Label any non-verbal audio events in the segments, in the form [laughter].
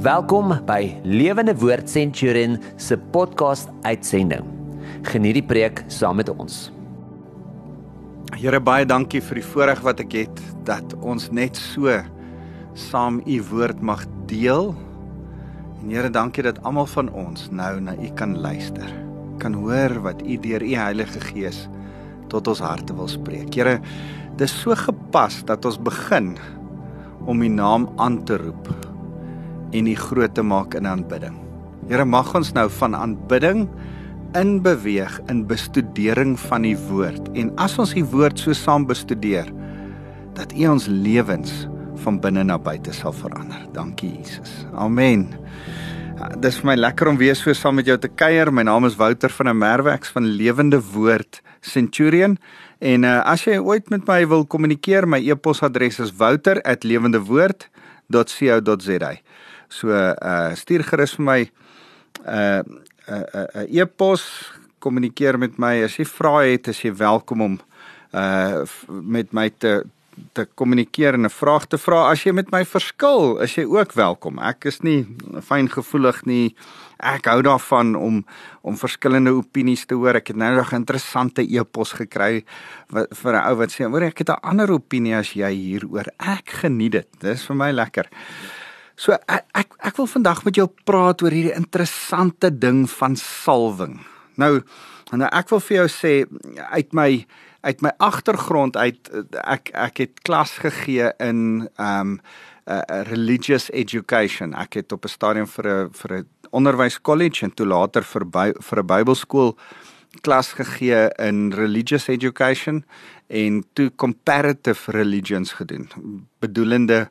Welkom by Lewende Woord Centurion se podcast uitsending. Geniet die preek saam met ons. Here baie dankie vir die voorreg wat ek het dat ons net so saam u woord mag deel. En Here dankie dat almal van ons nou na u kan luister. Kan hoor wat u deur u Heilige Gees tot ons harte wil spreek. Here, dis so gepas dat ons begin om u naam aan te roep en u groot te maak in aanbidding. Here mag ons nou van aanbidding in beweeg in bestudering van die woord en as ons die woord so saam bestudeer dat u ons lewens van binne na buite sal verander. Dankie Jesus. Amen. Ja, dis vir my lekker om weer so saam met jou te kuier. My naam is Wouter van der Merwe van Lewende Woord Centurion. En uh, as jy ooit met my wil kommunikeer, my e-posadres is wouter@lewendewoord.co.za. So uh stuur gerus vir my 'n uh, 'n uh, uh, e-pos, kommunikeer met my as jy vra het, as jy welkom om uh met my te te kommunikeer en 'n vraag te vra. As jy met my verskil, is jy ook welkom. Ek is nie fyngevoelig nie. Ek hou daarvan om om verskillende opinies te hoor. Ek het nou nog 'n interessante e-pos gekry vir 'n ou wat sê, "Hoor, ek het 'n ander opinie as jy hieroor." Ek geniet dit. Dis vir my lekker. So ek ek, ek wil vandag met jou praat oor hierdie interessante ding van salwing. Nou, nou ek wil vir jou sê uit my uit my agtergrond uit ek ek het klas gegee in um uh, religious education. Ek het op 'n stadium vir 'n vir 'n onderwyskollege en toe later vir by, vir 'n Bybelskool klas gegee in religious education en toe comparative religions gedoen. Bedoelende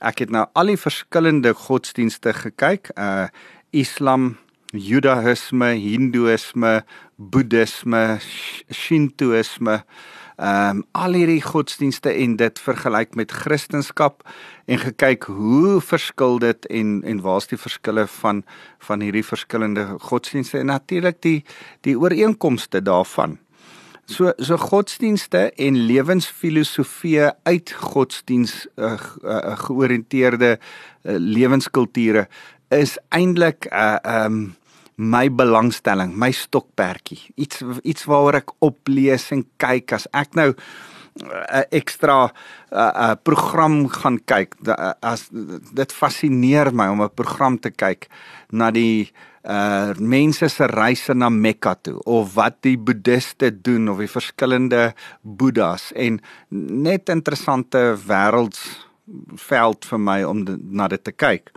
ek het nou al die verskillende godsdienste gekyk, uh Islam, Judaïsme, Hindoeïsme, Boeddhisme, Shintoïsme, ehm um, al hierdie godsdienste en dit vergelyk met Christendom en gekyk hoe verskil dit en en waar's die verskille van van hierdie verskillende godsdienste en natuurlik die die ooreenkomste daarvan. So so godsdienste en lewensfilosofie uit godsdiens uh, uh, georiënteerde uh, lewenskulture is eintlik 'n uh, ehm um, my belangstelling, my stokperdjie. Iets iets waaroor ek oplees en kyk as ek nou 'n uh, ekstra 'n uh, uh, program gaan kyk uh, as dit fascineer my om 'n program te kyk na die uh mense se reise na Mekka toe of wat die boeddiste doen of die verskillende boeddhas en net interessante wêreldsveld vir my om de, na dit te kyk.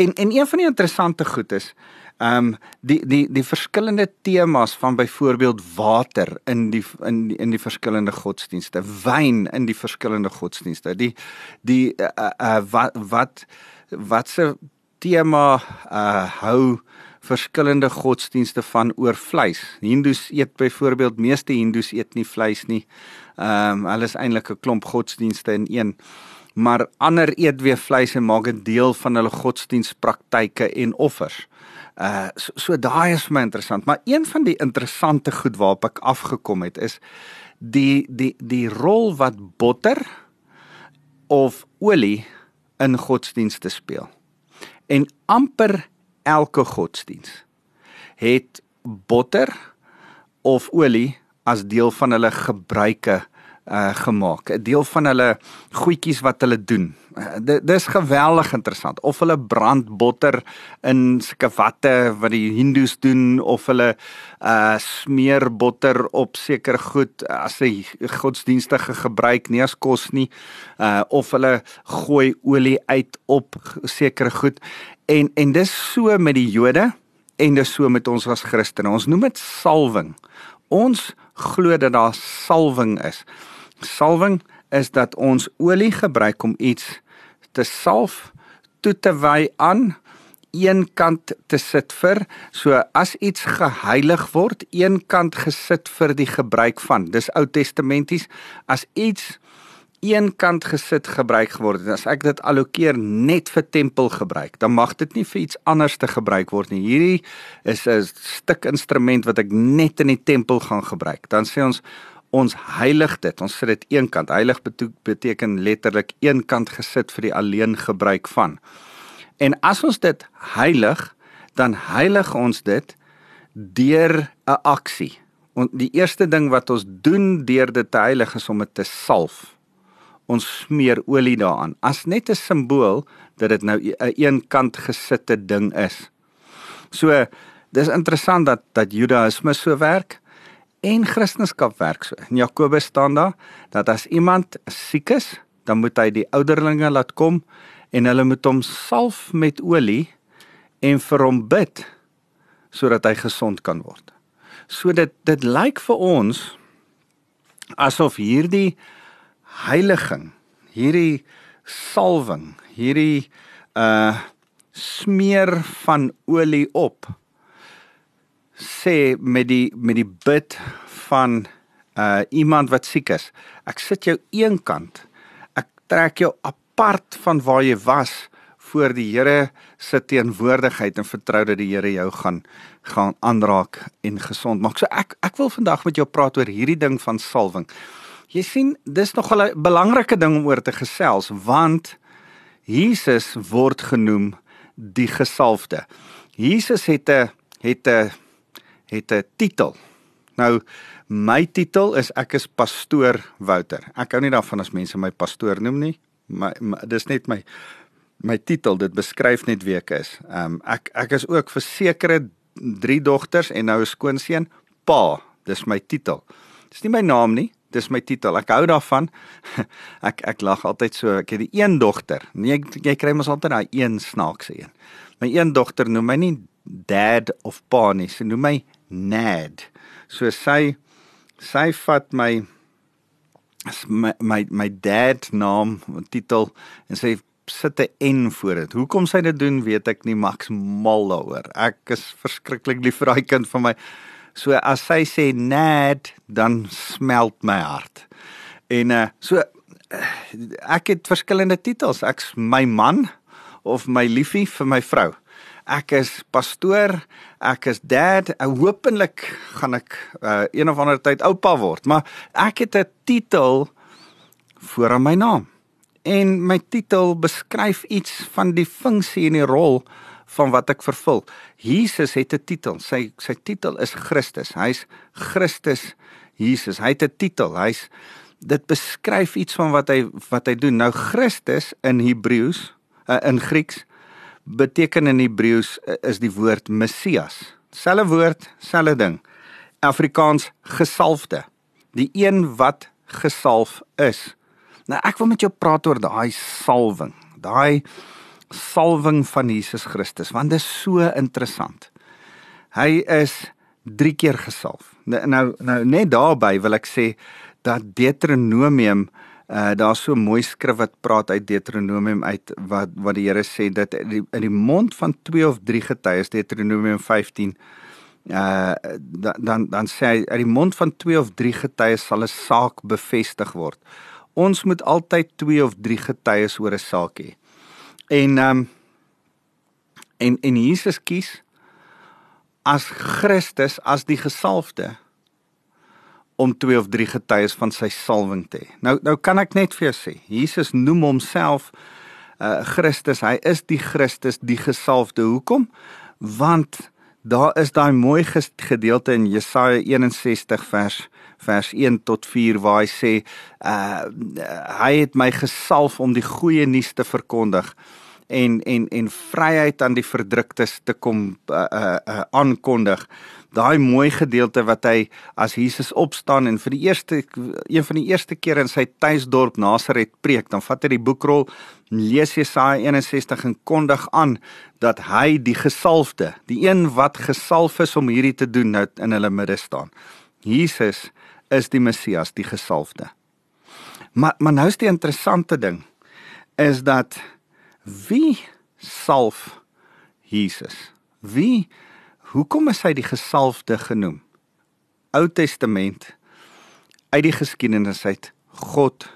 En en een van die interessante goed is um, die die die verskillende temas van byvoorbeeld water in die in die, in die verskillende godsdienste, wyn in die verskillende godsdienste. Die die uh, uh, wat wat wat se tema uh hou verskillende godsdienste van oor vleis. Hindus eet byvoorbeeld meeste hindus eet nie vleis nie. Ehm um, hulle is eintlik 'n klomp godsdienste in een maar ander eet weer vleis en maak dit deel van hulle godsdienstpraktyke en offers. Uh so, so daai is vir my interessant, maar een van die interessante goed waarop ek afgekom het is die die die rol wat botter of olie in godsdienste speel. En amper elke godsdiens het botter of olie as deel van hulle gebruike uh gemaak. 'n Deel van hulle goedjies wat hulle doen. Uh, dis geweldig interessant. Of hulle brand botter in sulke watte wat die Hindus doen of hulle uh smeer botter op sekere goed as 'n godsdienstige gebruik, nie as kos nie. Uh of hulle gooi olie uit op sekere goed. En en dis so met die Jode en dis so met ons as Christene. Ons noem dit salwing. Ons glo dat daar salwing is salwing is dat ons olie gebruik om iets te salf toe te wy aan een kant te sit vir. So as iets geheilig word een kant gesit vir die gebruik van. Dis Ou Testamenties. As iets een kant gesit gebruik geword het as ek dit allokeer net vir tempel gebruik dan mag dit nie vir iets anders te gebruik word nie. Hierdie is 'n stuk instrument wat ek net in die tempel gaan gebruik. Dan sê ons ons heilig dit. Ons sit dit een kant. Heilig beteken letterlik een kant gesit vir die alleen gebruik van. En as ons dit heilig, dan heilig ons dit deur 'n aksie. En die eerste ding wat ons doen deur dit te heilig is om dit te salf. Ons smeer olie daaraan as net 'n simbool dat dit nou 'n een kant gesitte ding is. So dis interessant dat dat Judaïsme so werk en Christendom werk so. In Jakobus staan daar dat as iemand siek is, dan moet hy die ouderlinge laat kom en hulle moet hom salf met olie en vir hom bid sodat hy gesond kan word. So dit dit lyk vir ons asof hierdie heiliging, hierdie salwing, hierdie uh smeer van olie op sê met die met die bid van uh iemand wat siek is. Ek sit jou eenkant. Ek trek jou apart van waar jy was voor die Here se teenwoordigheid en vertrou dat die Here jou gaan gaan aanraak en gesond maak. So ek ek wil vandag met jou praat oor hierdie ding van salwing. Jy sien, dis nog 'n belangrike ding om oor te gesels want Jesus word genoem die gesalfde. Jesus het 'n het 'n het 'n titel. Nou my titel is ek is pastoor Wouter. Ek hou nie daarvan as mense my pastoor noem nie. My, my dis net my my titel. Dit beskryf net wie ek is. Ehm um, ek ek is ook versekerde drie dogters en nou 'n skoonseun pa. Dis my titel. Dis nie my naam nie. Dis my titel. Ek hou daarvan. [laughs] Ek ek lag altyd so. Ek het die een dogter. Nee, jy, jy kry mos altyd daai een snaakse een. My een dogter noem my nie dad of pa nie. Sy noem my Nad. So sy sy vat my my my, my dad naam titel en sy sit 'n N voor dit. Hoekom sy dit doen, weet ek nie, maks mal daaroor. Ek is verskriklik lief vir daai kind van my. So as sy sê Nad, dan smelt my hart. En uh so ek het verskillende titels. Ek's my man of my liefie vir my vrou ek is pastoor, ek is dad, hopelik gaan ek uh, een of ander tyd oupa word, maar ek het 'n titel voor aan my naam. En my titel beskryf iets van die funksie en die rol van wat ek vervul. Jesus het 'n titel. Sy sy titel is Christus. Hy's Christus Jesus. Hy het 'n titel. Hy's dit beskryf iets van wat hy wat hy doen. Nou Christus in Hebreëus, uh, in Grieks beteken in Hebreëus eh, is die woord Messias. Selfe woord, selfe ding. Afrikaans gesalfde. Die een wat gesalf is. Nou ek wil met jou praat oor daai salwing. Daai salwing van Jesus Christus want dit is so interessant. Hy is 3 keer gesalf. Nou, nou net daarby wil ek sê dat Deuteronomium Uh daar's so 'n mooi skrif wat praat uit Deuteronomium uit wat wat die Here sê dat in die, in die mond van twee of drie getuies Deuteronomium 15 uh dan dan dan sê hy uit die mond van twee of drie getuies sal 'n saak bevestig word. Ons moet altyd twee of drie getuies oor 'n saak hê. En um en en Jesus kies as Christus as die gesalfde om twee of drie getuies van sy salwing te hê. Nou nou kan ek net vir jou sê, Jesus noem homself uh Christus. Hy is die Christus, die gesalfde. Hoekom? Want daar is daai mooi gedeelte in Jesaja 61 vers vers 1 tot 4 waar hy sê uh hy het my gesalf om die goeie nuus te verkondig en en en vryheid aan die verdruktes te kom uh uh, uh aankondig daai mooi gedeelte wat hy as Jesus opstaan en vir die eerste een van die eerste kere in sy tuisdorp Nasaret preek, dan vat hy die boekrol, lees Jesaja 61 en kondig aan dat hy die gesalfde, die een wat gesalf is om hierdie te doen, nou in hulle midde staan. Jesus is die Messias, die gesalfde. Maar maar nou is die interessante ding is dat wie salf Jesus? Wie Hoekom is hy die gesalfde genoem? Ou Testament uit die geskiedenis uit God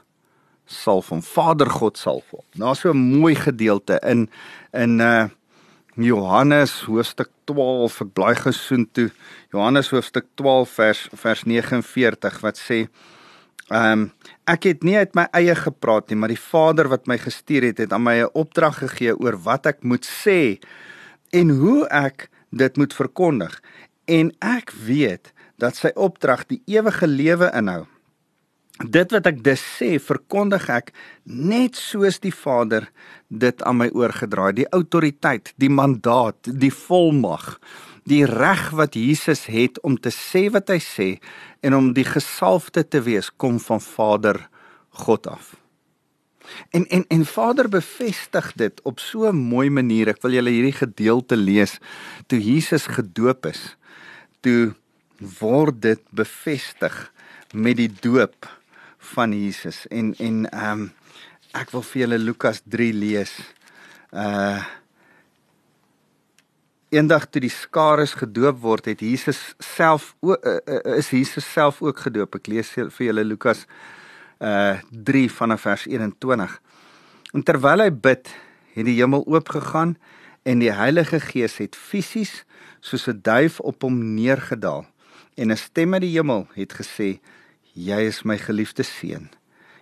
salf hom, Vader God salf hom. Daar's so 'n mooi gedeelte in in uh Johannes hoofstuk 12, ek blaai gesoen toe. Johannes hoofstuk 12 vers vers 49 wat sê Ehm um, ek het nie uit my eie gepraat nie, maar die Vader wat my gestuur het, het aan my 'n opdrag gegee oor wat ek moet sê en hoe ek dit moet verkondig. En ek weet dat sy opdrag die ewige lewe inhou. Dit wat ek dus sê, verkondig ek net soos die Vader dit aan my oorgedra het, die autoriteit, die mandaat, die volmag die reg wat Jesus het om te sê wat hy sê en om die gesalfde te wees kom van Vader God af. En en en Vader bevestig dit op so 'n mooi manier. Ek wil julle hierdie gedeelte lees. Toe Jesus gedoop is, toe word dit bevestig met die doop van Jesus. En en ehm um, ek wil vir julle Lukas 3 lees. Uh eendag toe die skares gedoop word, het Jesus self o, uh, uh, is Jesus self ook gedoop. Ek lees vir julle Lukas uh 3 vanaf vers 21. En terwyl hy bid, het die hemel oopgegaan en die Heilige Gees het fisies soos 'n duif op hom neergedaal. En 'n stem uit die hemel het gesê: "Jy is my geliefde seun.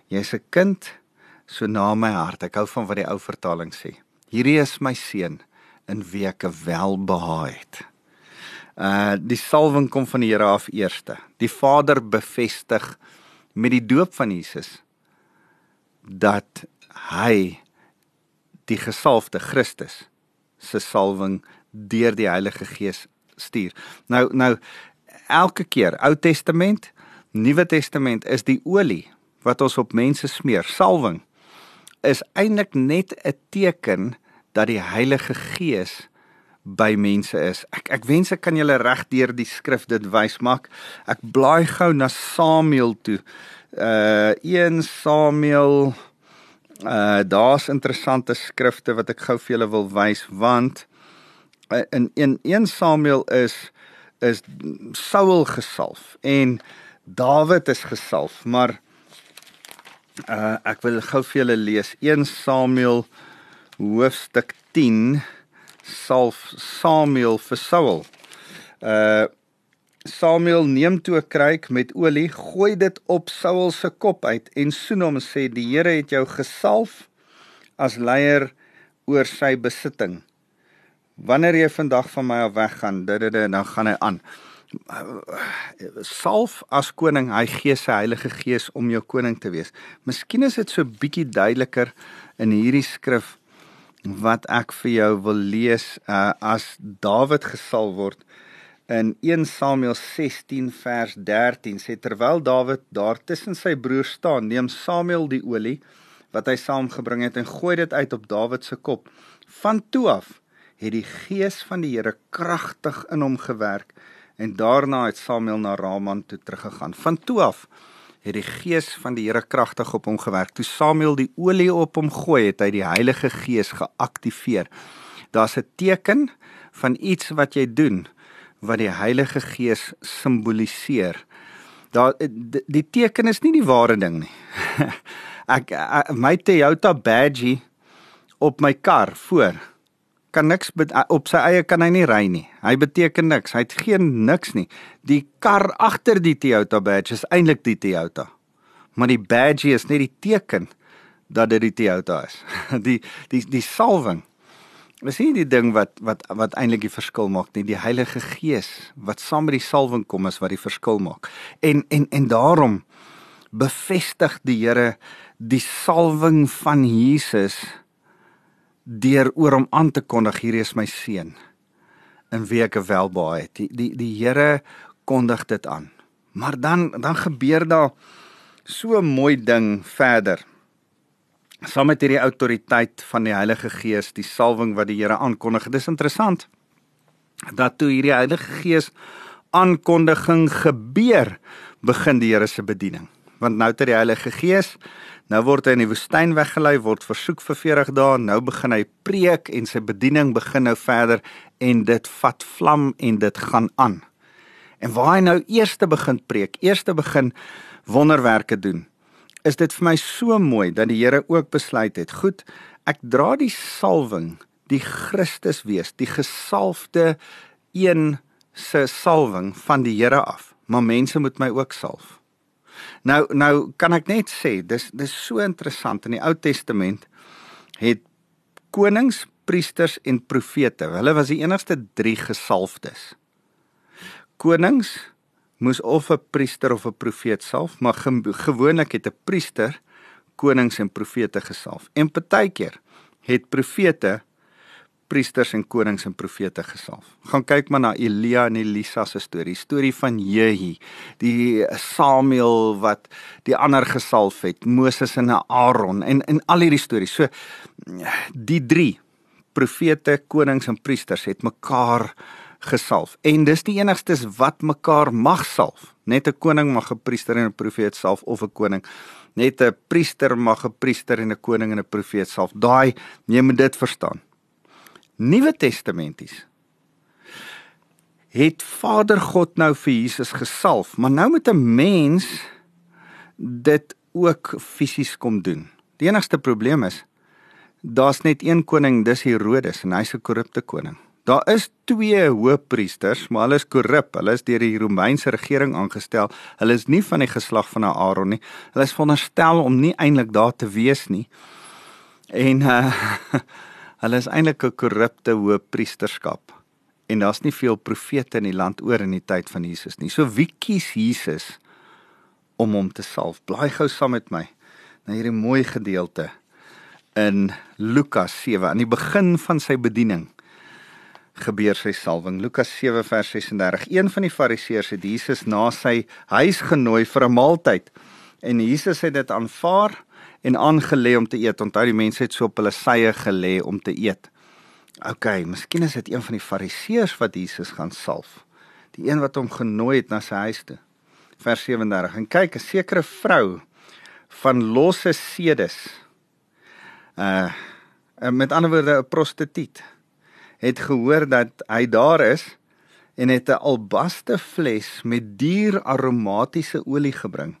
Jy's 'n kind so na my hart." Ek hou van wat die ou vertaling sê. Hierdie is my seun in wie ek welbehaag het. Uh die salwing kom van die Here af eerste. Die Vader bevestig met die doop van Jesus dat hy die gesalfde Christus se salwing deur die Heilige Gees stuur. Nou nou elke keer Ou Testament, Nuwe Testament is die olie wat ons op mense smeer, salwing is eintlik net 'n teken dat die Heilige Gees by mense is. Ek ek wens ek kan julle reg deur die skrif dit wys maak. Ek blaai gou na Samuel toe. Uh 1 Samuel uh daar's interessante skrifte wat ek gou vir julle wil wys want uh, in 1 1 Samuel is is Saul gesalf en Dawid is gesalf, maar uh ek wil gou vir julle lees 1 Samuel hoofstuk 10 salf Samuel vir Saul. Uh Samuel neem toe 'n kruik met olie, gooi dit op Saul se kop uit en soen hom en sê die Here het jou gesalf as leier oor sy besitting. Wanneer jy vandag van my af weggaan, dit dit dan gaan hy aan. Salf as koning, hy gee sy Heilige Gees om jou koning te wees. Miskien is dit so bietjie duideliker in hierdie skrif wat ek vir jou wil lees uh, as Dawid gesal word in 1 Samuel 16 vers 13 sê terwyl Dawid daar tussen sy broers staan neem Samuel die olie wat hy saamgebring het en gooi dit uit op Dawid se kop. Van toe af het die gees van die Here kragtig in hom gewerk en daarna het Samuel na Rama toe teruggegaan. Van toe af het die gees van die Here kragtig op hom gewerk. Toe Samuel die olie op hom gooi, het hy die Heilige Gees geaktiveer. Daar's 'n teken van iets wat jy doen wat die Heilige Gees simboliseer. Daar die teken is nie die ware ding nie. [laughs] ek, ek my Toyota badgie op my kar voor kan niks op sy eie kan hy nie ry nie. Hy beteken niks. Hy het geen niks nie. Die kar agter die Toyota badge is eintlik die Toyota. Maar die badge is net die teken dat dit die Toyota is. [laughs] Die die die salwing. Is nie die ding wat wat wat eintlik die verskil maak nie. Die Heilige Gees wat saam met die salwing kom is wat die verskil maak. En en en daarom bevestig die Here die salwing van Jesus deur oor hom aan te kondig hierdie is my seun in wie ek welbehaag het. Die die die Here kondig dit aan. Maar dan dan gebeur daar so 'n mooi ding verder. Saam met hierdie autoriteit van die Heilige Gees, die salwing wat die Here aankondig. Dit is interessant dat toe hierdie Heilige Gees aankondiging gebeur, begin die Here se bediening. Want nou ter Heilige Gees Nou word hy in die woestyn weggelei, word versoek vir 40 dae. Nou begin hy preek en sy bediening begin nou verder en dit vat vlam en dit gaan aan. En waar hy nou eers te begin preek, eers te begin wonderwerke doen, is dit vir my so mooi dat die Here ook besluit het, goed, ek dra die salwing, die Christus wees, die gesalfde een se salwing van die Here af, maar mense moet my ook salf. Nou nou kan ek net sê, dis dis so interessant in die Ou Testament het konings, priesters en profete. Hulle was die enigste 3 gesalfdes. Konings moes of 'n priester of 'n profeet salf, maar ge gewoonlik het 'n priester konings en profete gesalf. En partykeer het profete priesters en konings en profete gesalf. Gaan kyk maar na Elia en Elisa se storie, storie van Jehu, die Samuel wat die ander gesalf het, Moses en Aaron en en al hierdie stories. So die 3 profete, konings en priesters het mekaar gesalf. En dis die enigstes wat mekaar mag salf. Net 'n koning mag 'n priester en 'n profeet salf of 'n koning net 'n priester mag 'n priester en 'n koning en 'n profeet salf. Daai jy moet dit verstaan. Nuwe Testamenties het Vader God nou vir Jesus gesalf, maar nou moet 'n mens dit ook fisies kom doen. Die enigste probleem is daar's net een koning, dis Herodes en hy's 'n korrupte koning. Daar is twee hoofpriesters, maar hulle is korrup. Hulle is deur die Romeinse regering aangestel. Hulle is nie van die geslag van Aaron nie. Hulle is veronderstel om nie eintlik daar te wees nie. En uh [laughs] hulle is eintlik 'n korrupte hoofpriesterskap. En daar's nie veel profete in die land oor in die tyd van Jesus nie. So wie kies Jesus om hom te salf? Blaai gou saam met my na hierdie mooi gedeelte in Lukas 7 aan die begin van sy bediening gebeur sy salwing. Lukas 7 vers 36. Een van die fariseërs het Jesus na sy huis genooi vir 'n maaltyd. En Jesus het dit aanvaar en aangelê om te eet. Onthou die mense het so op hulle sye gelê om te eet. OK, miskien is dit een van die fariseërs wat Jesus gaan salf. Die een wat hom genooi het na sy huis toe. Vers 37. En kyk, 'n sekere vrou van losse sedes. Uh met ander woorde 'n prostituut het gehoor dat hy daar is en het 'n albaste fles met duur aromatiese olie gebring.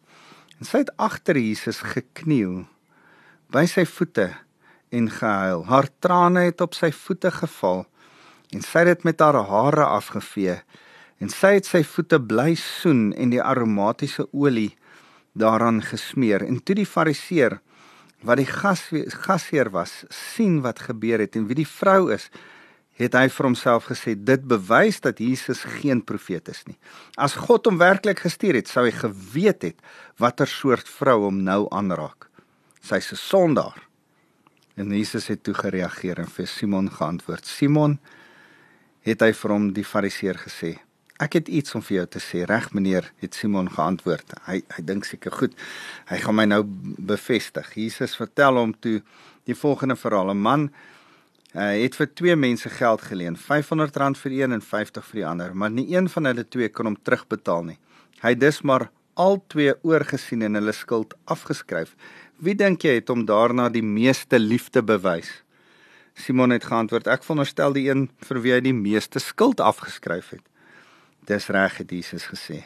En sy het agter Jesus gekniel by sy voete en gehuil. Haar trane het op sy voete geval en sy het dit met haar hare afgevee en sy het sy voete bly soen en die aromatiese olie daaraan gesmeer. En toe die fariseer wat die gas gasheer was, sien wat gebeur het en wie die vrou is, het hy vir homself gesê dit bewys dat Jesus geen profeet is nie. As God hom werklik gestuur het, sou hy geweet het watter soort vrou hom nou aanraak. Sy's 'n sondaar. En Jesus het toe gereageer en vir Simon geantwoord. Simon het hy vir hom die fariseer gesê. Ek het iets om vir jou te sê, reg meneer, het Simon geantwoord. Hy hy dink seker goed. Hy gaan my nou bevestig. Jesus vertel hom toe die volgende verhaal. 'n Man Hy het vir twee mense geld geleen, R500 vir een en 50 vir die ander, maar nie een van hulle twee kon hom terugbetaal nie. Hy dus maar al twee oorgesien en hulle skuld afgeskryf. Wie dink jy het hom daarna die meeste liefde bewys? Simon het geantwoord: Ek veronderstel die een vir wie hy die meeste skuld afgeskryf het. Dis reg het Jesus gesê.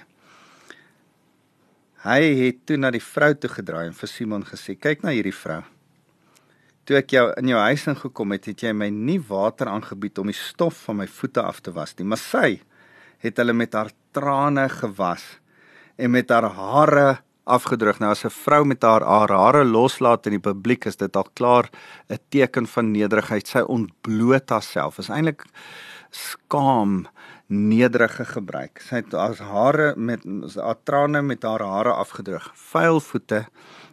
Hy het toe na die vrou toe gedraai en vir Simon gesê: "Kyk na hierdie vrou." Toe ek jou in jou huis ingekom het, het jy my nie water aangebied om die stof van my voete af te was nie, maar sy het hulle met haar trane gewas en met haar hare afgedroog. Nou as 'n vrou met haar haar hare loslaat in die publiek, is dit al klaar 'n teken van nederigheid. Sy ontbloot haarself. Is eintlik skaam nederige gebruik. Sy het haar hare met haar trane met haar hare afgedroog. Vuil voete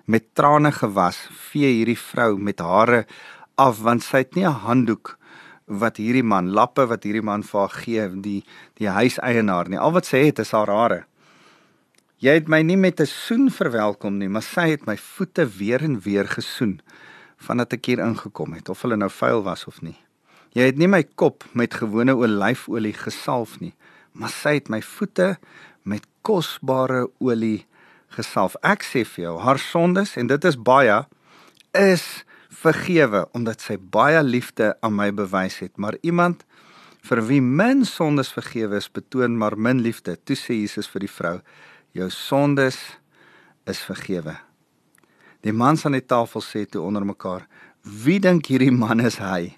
met trane gewas vee hierdie vrou met hare af want sy het nie 'n handdoek wat hierdie man lappe wat hierdie man vir haar gee die die huiseienaar nie. Al wat sy het is haar hare. Jy het my nie met 'n soen verwelkom nie maar sy het my voete weer en weer gesoen vandat ek hier ingekom het of hulle nou vuil was of nie. Jy het nie my kop met gewone olyfolie gesalf nie maar sy het my voete met kosbare olie gesalf. Ek sê vir jou, haar sondes en dit is baie is vergewe omdat sy baie liefde aan my bewys het. Maar iemand vir wie min sondes vergewe is, betoon maar min liefde. Toe sê Jesus vir die vrou, jou sondes is vergewe. Die mans aan die tafel sê toe onder mekaar, wie dink hierdie man is hy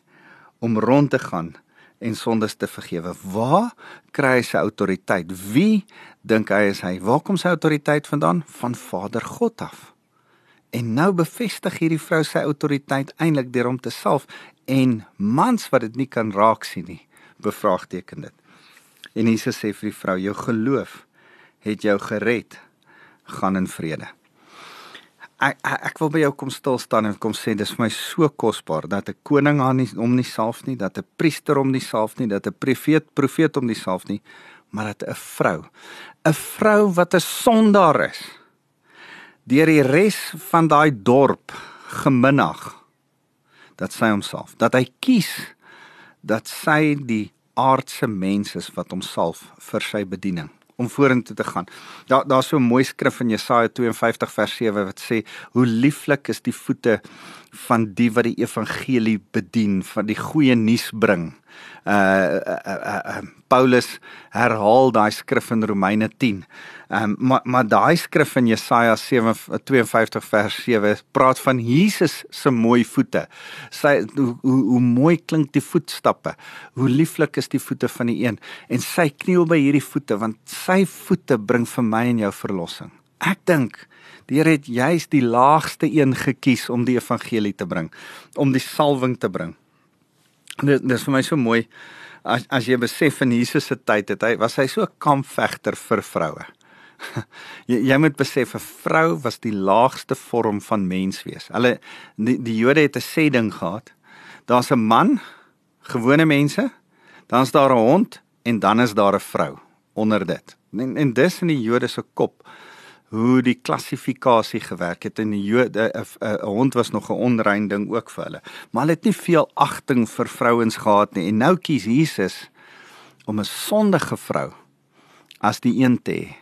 om rond te gaan en sondes te vergewe. Waar kry hy sy autoriteit? Wie dink hy is hy? Waar kom sy autoriteit vandaan? Van Vader God af. En nou bevestig hierdie vrou sy autoriteit eintlik deur hom te salf en mans wat dit nie kan raak sien nie, bevraagteken dit. En Jesus sê vir die vrou: "Jou geloof het jou gered. Gaan in vrede." Ek ek, wil by jou kom stil staan en kom sê dis vir my so kosbaar dat 'n koning aan nie om nie salf nie, dat 'n priester om nie salf nie, dat 'n profeet profeet om nie salf nie, maar dat 'n vrou, 'n vrou wat 'n sondaar is, deur die res van daai dorp geminag dat sy homself, dat hy kies dat sy die aardse mens is wat homself vir sy bediening om vorentoe te gaan. Daar daar's so 'n mooi skrif in Jesaja 52 vers 7 wat sê hoe lieflik is die voete van die wat die evangelie bedien, van die goeie nuus bring. Uh, uh, uh, uh Paulus herhaal daai skrif in Romeine 10. Ehm um, maar maar daai skrif in Jesaja 52 vers 7 praat van Jesus se mooi voete. Sy hoe, hoe hoe mooi klink die voetstappe. Hoe lieflik is die voete van die een en sy kniel by hierdie voete want sy voete bring vir my en jou verlossing. Ek dink die Here het juist die laagste een gekies om die evangelie te bring, om die salwing te bring. Dit, dit is vir my so mooi as as jy besef in Jesus se tyd het hy was hy so 'n kampvegter vir vroue. [laughs] jy, jy moet besef 'n vrou was die laagste vorm van mens wees. Hulle die, die Jode het 'n sê ding gehad. Daar's 'n man, gewone mense, dan's daar 'n hond en dan is daar 'n vrou onder dit. En, en dis in die Jode se kop hoe die klassifikasie gewerk het in die Jode 'n hond was nog 'n onrein ding ook vir hulle. Maar hulle het nie veel agting vir vrouens gehad nie en nou kies Jesus om 'n sondige vrou as die een te hê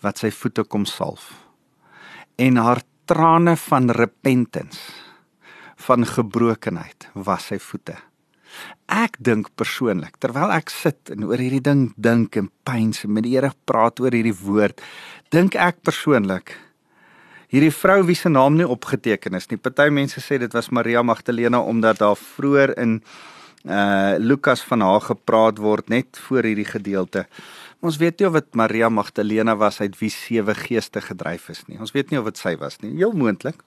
wat sy voete kom salf. En haar trane van repentance van gebrokenheid was sy voete. Ek dink persoonlik terwyl ek sit en oor hierdie ding dink en pyns en met die Here praat oor hierdie woord, dink ek persoonlik hierdie vrou wie se naam nie opgeteken is nie. Party mense sê dit was Maria Magdalena omdat daar vroeër in uh Lukas van haar gepraat word net voor hierdie gedeelte. Ons weet nie of dit Maria Magdalena was uit wie sewe geeste gedryf is nie. Ons weet nie of dit sy was nie. Heel moontlik.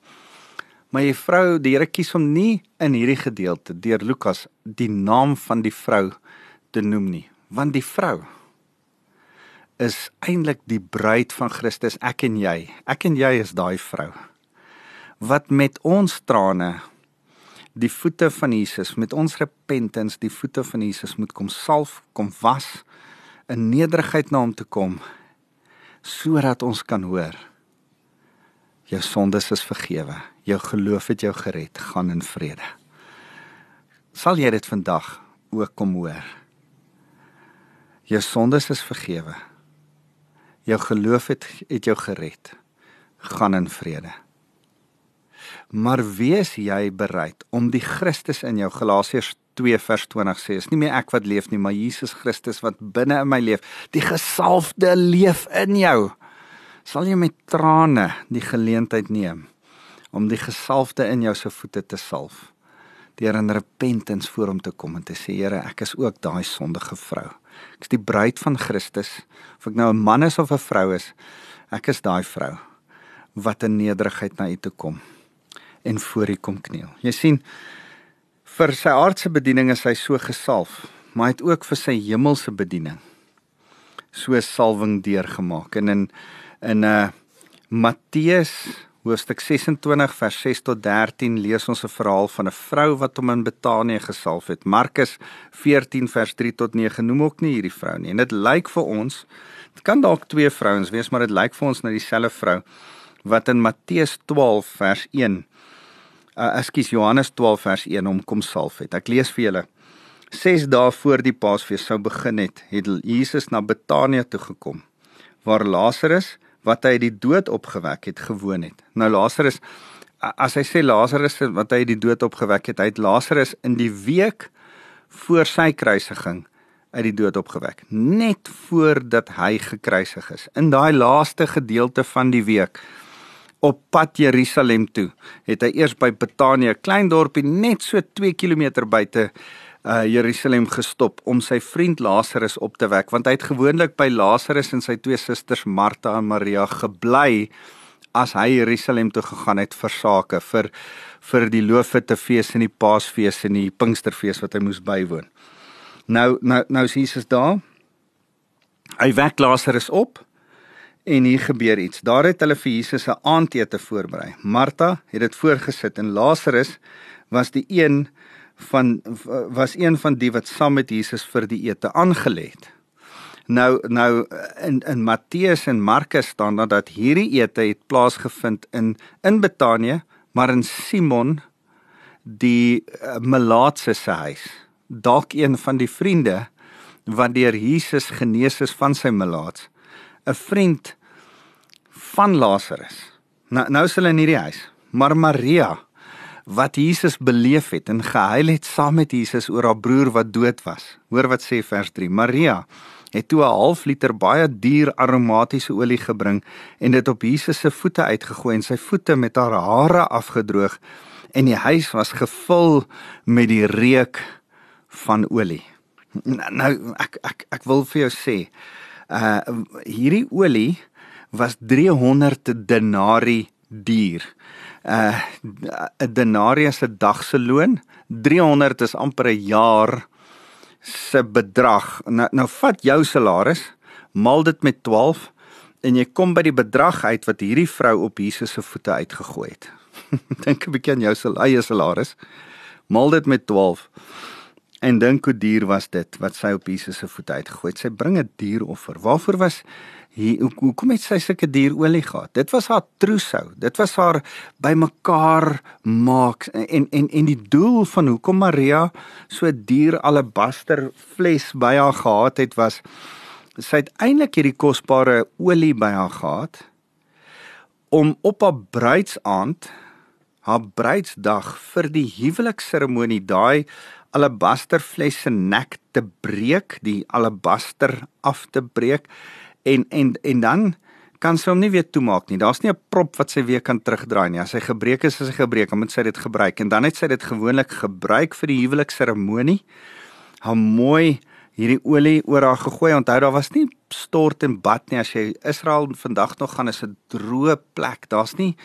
Maar die vrou, die Here kies hom nie in hierdie gedeelte deur Lukas die naam van die vrou te noem nie, want die vrou is eintlik die bruid van Christus, ek en jy. Ek en jy is daai vrou wat met ons trane die voete van Jesus, met ons repentance die voete van Jesus moet kom salf, kom was in nederigheid na hom te kom sodat ons kan hoor jou sondes is vergewe jou geloof het jou gered, gaan in vrede. Sal jy dit vandag ook kom hoor? Jou sondes is vergewe. Jou geloof het het jou gered. Gaan in vrede. Maar wees jy bereid om die Christus in jou Galasiërs 2 vers 20 sê is nie meer ek wat leef nie maar Jesus Christus wat binne in my leef die gesalfde leef in jou sal jy met trane die geleentheid neem om die gesalfde in jou se voete te salf deur in repentance voor hom te kom en te sê Here ek is ook daai sondige vrou. Ek is die bruid van Christus. Of ek nou 'n man is of 'n vrou is ek is daai vrou wat in nederigheid na u toe kom en voor u kom kniel. Jy sien vir sy aardse bediening is hy so gesalf maar hy het ook vir sy hemelse bediening so salwing deurgemaak. En in in uh, Matteus hoofstuk 26 vers 6 tot 13 lees ons 'n verhaal van 'n vrou wat hom in Betanië gesalf het. Markus 14 vers 3 tot 9 noem ook nie hierdie vrou nie. En dit lyk vir ons dit kan dalk twee vrouens wees, maar dit lyk vir ons na dieselfde vrou wat in Matteus 12 vers 1 uh ekskuus Johannes 12 vers 1 hom kom salf het. Ek lees vir julle. 6 dae voor die Paasfees sou begin het, het Jesus na Betanië toe gekom waar Lazarus wat hy uit die dood opgewek het gewoon het. Nou Lazarus as hy sê Lazarus wat hy uit die dood opgewek het, hy het Lazarus in die week voor sy kruisiging uit die dood opgewek. Net voordat hy gekruisig is. In daai laaste gedeelte van die week op pad Jerusalem toe, het hy eers by Betanië, klein dorpie net so 2 km buite uh Jerusalem gestop om sy vriend Lazarus op te wek want hy het gewoonlik by Lazarus en sy twee susters Martha en Maria gebly as hy Jerusalem toe gegaan het vir sake vir vir die Loofhuttefees en die Paasfees en die Pinksterfees wat hy moes bywoon. Nou nou nou is Jesus daar. Hy wek Lazarus op en hier gebeur iets. Daar het hulle vir Jesus 'n aandete voorberei. Martha het dit voorgesit en Lazarus was die een van was een van die wat saam met Jesus vir die ete aangelê het. Nou nou in in Matteus en Markus staan dan dat hierdie ete het plaasgevind in in Betanië, maar in Simon die uh, Melaatse se huis. Dalk een van die vriende wat deur Jesus genees is van sy melaats. 'n Vriend van Lazarus. Nou nou is hulle in hierdie huis, maar Maria wat Jesus beleef het en gehuil het saam met Jesus oor haar broer wat dood was. Hoor wat sê vers 3. Maria het toe 'n half liter baie duur aromatiese olie gebring en dit op Jesus se voete uitgegooi en sy voete met haar hare afgedroog en die huis was gevul met die reuk van olie. Nou ek ek ek wil vir jou sê, uh hierdie olie was 300 denari duur. Uh 'n denarius se dag se loon, 300 is amper 'n jaar se bedrag. Nou nou vat jou salaris, maal dit met 12 en jy kom by die bedrag uit wat hierdie vrou op Jesus se voete uitgegooi het. [laughs] dink 'n bietjie aan jou eie salaris. Maal dit met 12. En dink hoe duur was dit wat sy op Jesus se voete uitgegooi het. Sy bring 'n dieroffer. Waarvoor was hier hoe, hoe kom dit sy sulke dierolie gehad? Dit was haar trousou. Dit was haar bymekaar maak en en en die doel van hoekom Maria so duur alabaster fles by haar gehad het was sy het eintlik hierdie kosbare olie by haar gehad om op haar bruidsaand haar bruidsdag vir die huwelikseremonie daai alabaster fles se nek te breek, die alabaster af te breek en en en dan kan sy hom nie weer toemaak nie. Daar's nie 'n prop wat sy weer kan terugdraai nie. As hy gebreek is, is hy gebreek, dan moet sy dit gebruik en dan het sy dit gewoonlik gebruik vir die huwelikseremonie. Haar mooi hierdie olie oor haar gegooi. Onthou daar was nie stort en bad nie. As jy Israel vandag nog gaan, is 'n droë plek. Daar's nie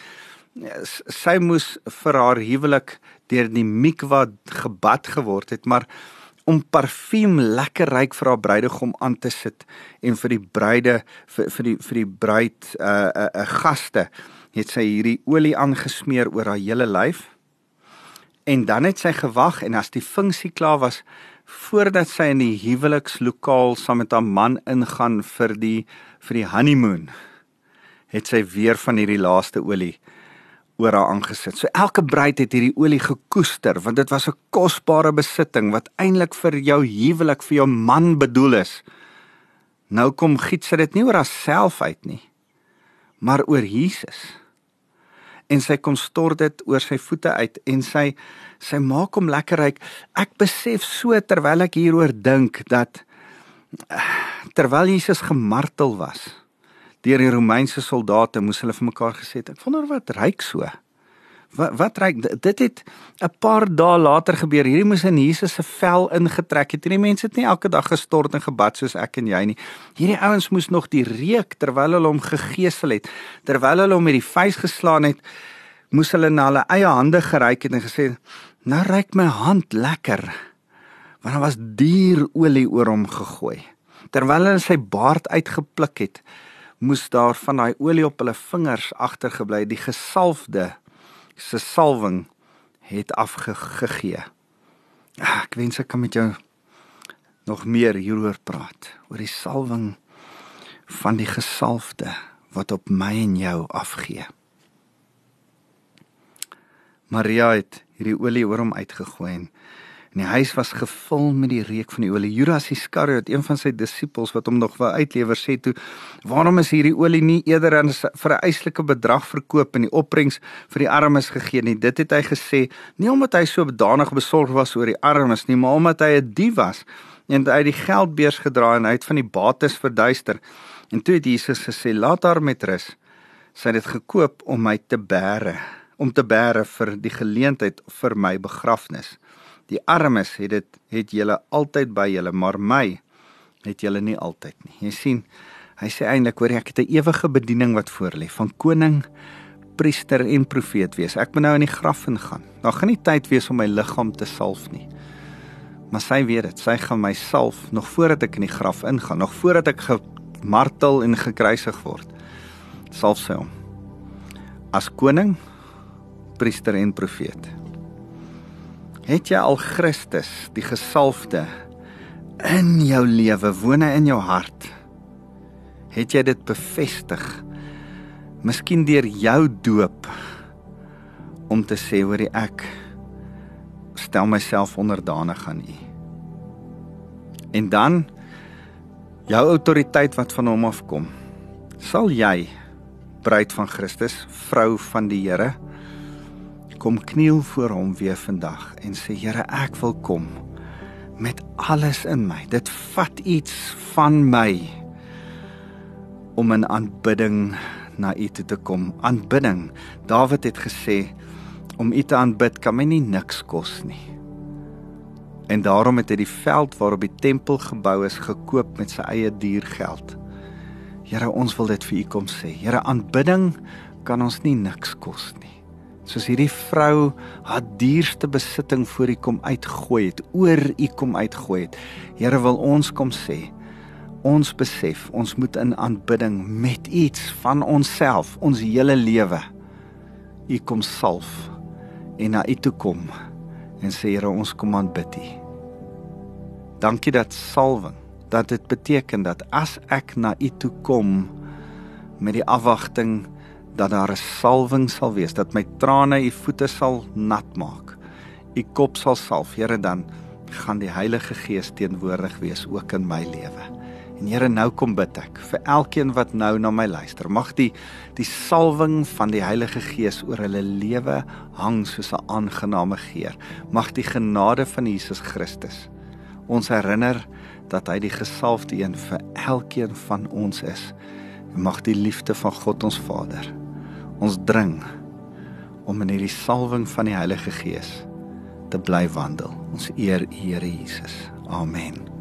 sy moes vir haar huwelik deur die mikwa gebad geword het, maar om parfuum lekker ryk vir haar bruidegom aan te sit en vir die bruide vir vir die vir die bruid 'n uh, 'n uh, uh, gaste het sy hierdie olie aangesmeer oor haar hele lyf. En dan het sy gewag en as die funksie klaar was voordat sy in die huwelikslokaal saam met haar man ingaan vir die vir die honeymoon het sy weer van hierdie laaste olie oor haar aangesit. So elke bruid het hierdie olie gekoester want dit was 'n kosbare besitting wat eintlik vir jou huwelik vir jou man bedoel is. Nou kom giet sy dit nie oor haarself uit nie, maar oor Jesus. En sy kom stort dit oor sy voete uit en sy sy maak hom lekker ryk. Ek besef so terwyl ek hieroor dink dat terwyl Jesus gemartel was, deur die Romeinse soldate moes hulle vir mekaar gesê. Ek wonder wat ryk so. Wat wat ryk dit het 'n paar dae later gebeur. Hierdie moes in Jesus se vel ingetrek het. Hierdie mense het nie elke dag gestort en gebad soos ek en jy nie. Hierdie ouens moes nog die reuk terwyl hulle hom gegeesel het, terwyl hulle hom met die vuis geslaan het, moes hulle na hulle eie hande geryk het en gesê, "Nou ryk my hand lekker." Want daar was dierolie oor hom gegooi. Terwyl hulle sy baard uitgepluk het, moes daar van daai olie op hulle vingers agtergebly die gesalfde se salwing het afgegee. Ah, ek wens ek kan met jou nog meer hieroor praat oor die salwing van die gesalfde wat op my en jou afgee. Maria het hierdie olie oor hom uitgegooi en En die huis was gevul met die reuk van die olie. Judas Iskariot, een van sy disippels wat hom nog wou uitlewer, sê toe: "Waarom is hierdie olie nie eerder aan vir 'n eislike bedrag verkoop en die opbrengs vir die armes gegee nie?" Dit het hy gesê, nie omdat hy so bedanig besorg was oor die armes nie, maar omdat hy 'n dief was en hy die geldbeurs gedra en uit van die bates verduister. En toe het Jesus gesê: "Laat haar met rus. Sy het dit gekoop om my te bære, om te bære vir die geleentheid vir my begrafnis." Die armes het dit het julle altyd by julle, maar my het julle nie altyd nie. Jy sien, hy sê eintlik hoor ek het 'n ewige bediening wat voor lê van koning, priester en profeet wees. Ek moet nou in die graf ingaan. Daar gaan nie tyd wees om my liggaam te salf nie. Maar sy weet dit. Sy gaan my salf nog voordat ek in die graf ingaan, nog voordat ek gemartel en gekruisig word. Salf sy hom. As koning, priester en profeet. Het jy al Christus, die gesalfde, in jou lewe woon hy in jou hart. Het jy dit bevestig? Miskien deur jou doop om te sê hoor ek stel myself onderdanig aan U. En dan jou autoriteit wat van hom afkom. Sal jy bruid van Christus, vrou van die Here kom kniel voor hom weer vandag en sê Here ek wil kom met alles in my. Dit vat iets van my om in aanbidding na U te kom. Aanbidding. Dawid het gesê om U te aanbid kan my nie niks kos nie. En daarom het hy die veld waarop die tempel gebou is gekoop met sy eie diergeld. Here, ons wil dit vir U kom sê. Here, aanbidding kan ons nie niks kos nie soos hierdie vrou haar dierste besitting voor U kom uitgooi het, oor U kom uitgooi het. Here wil ons kom sê, ons besef ons moet in aanbidding met iets van onsself, ons hele lewe U kom salf en na U toe kom en sê Here ons kom aanbid U. Dankie dat salwing dat dit beteken dat as ek na U toe kom met die afwagting dat daar 'n salwing sal wees dat my trane u voete sal nat maak. U kop sal salf, Here, dan gaan die Heilige Gees teenwoordig wees ook in my lewe. En Here, nou kom bid ek vir elkeen wat nou na my luister. Mag die die salwing van die Heilige Gees oor hulle lewe hang soos 'n aangename geur. Mag die genade van Jesus Christus ons herinner dat hy die gesalfde een vir elkeen van ons is. Mag die liefde van God ons Vader Ons dring om in hierdie salwing van die Heilige Gees te bly wandel. Ons eer U Here Jesus. Amen.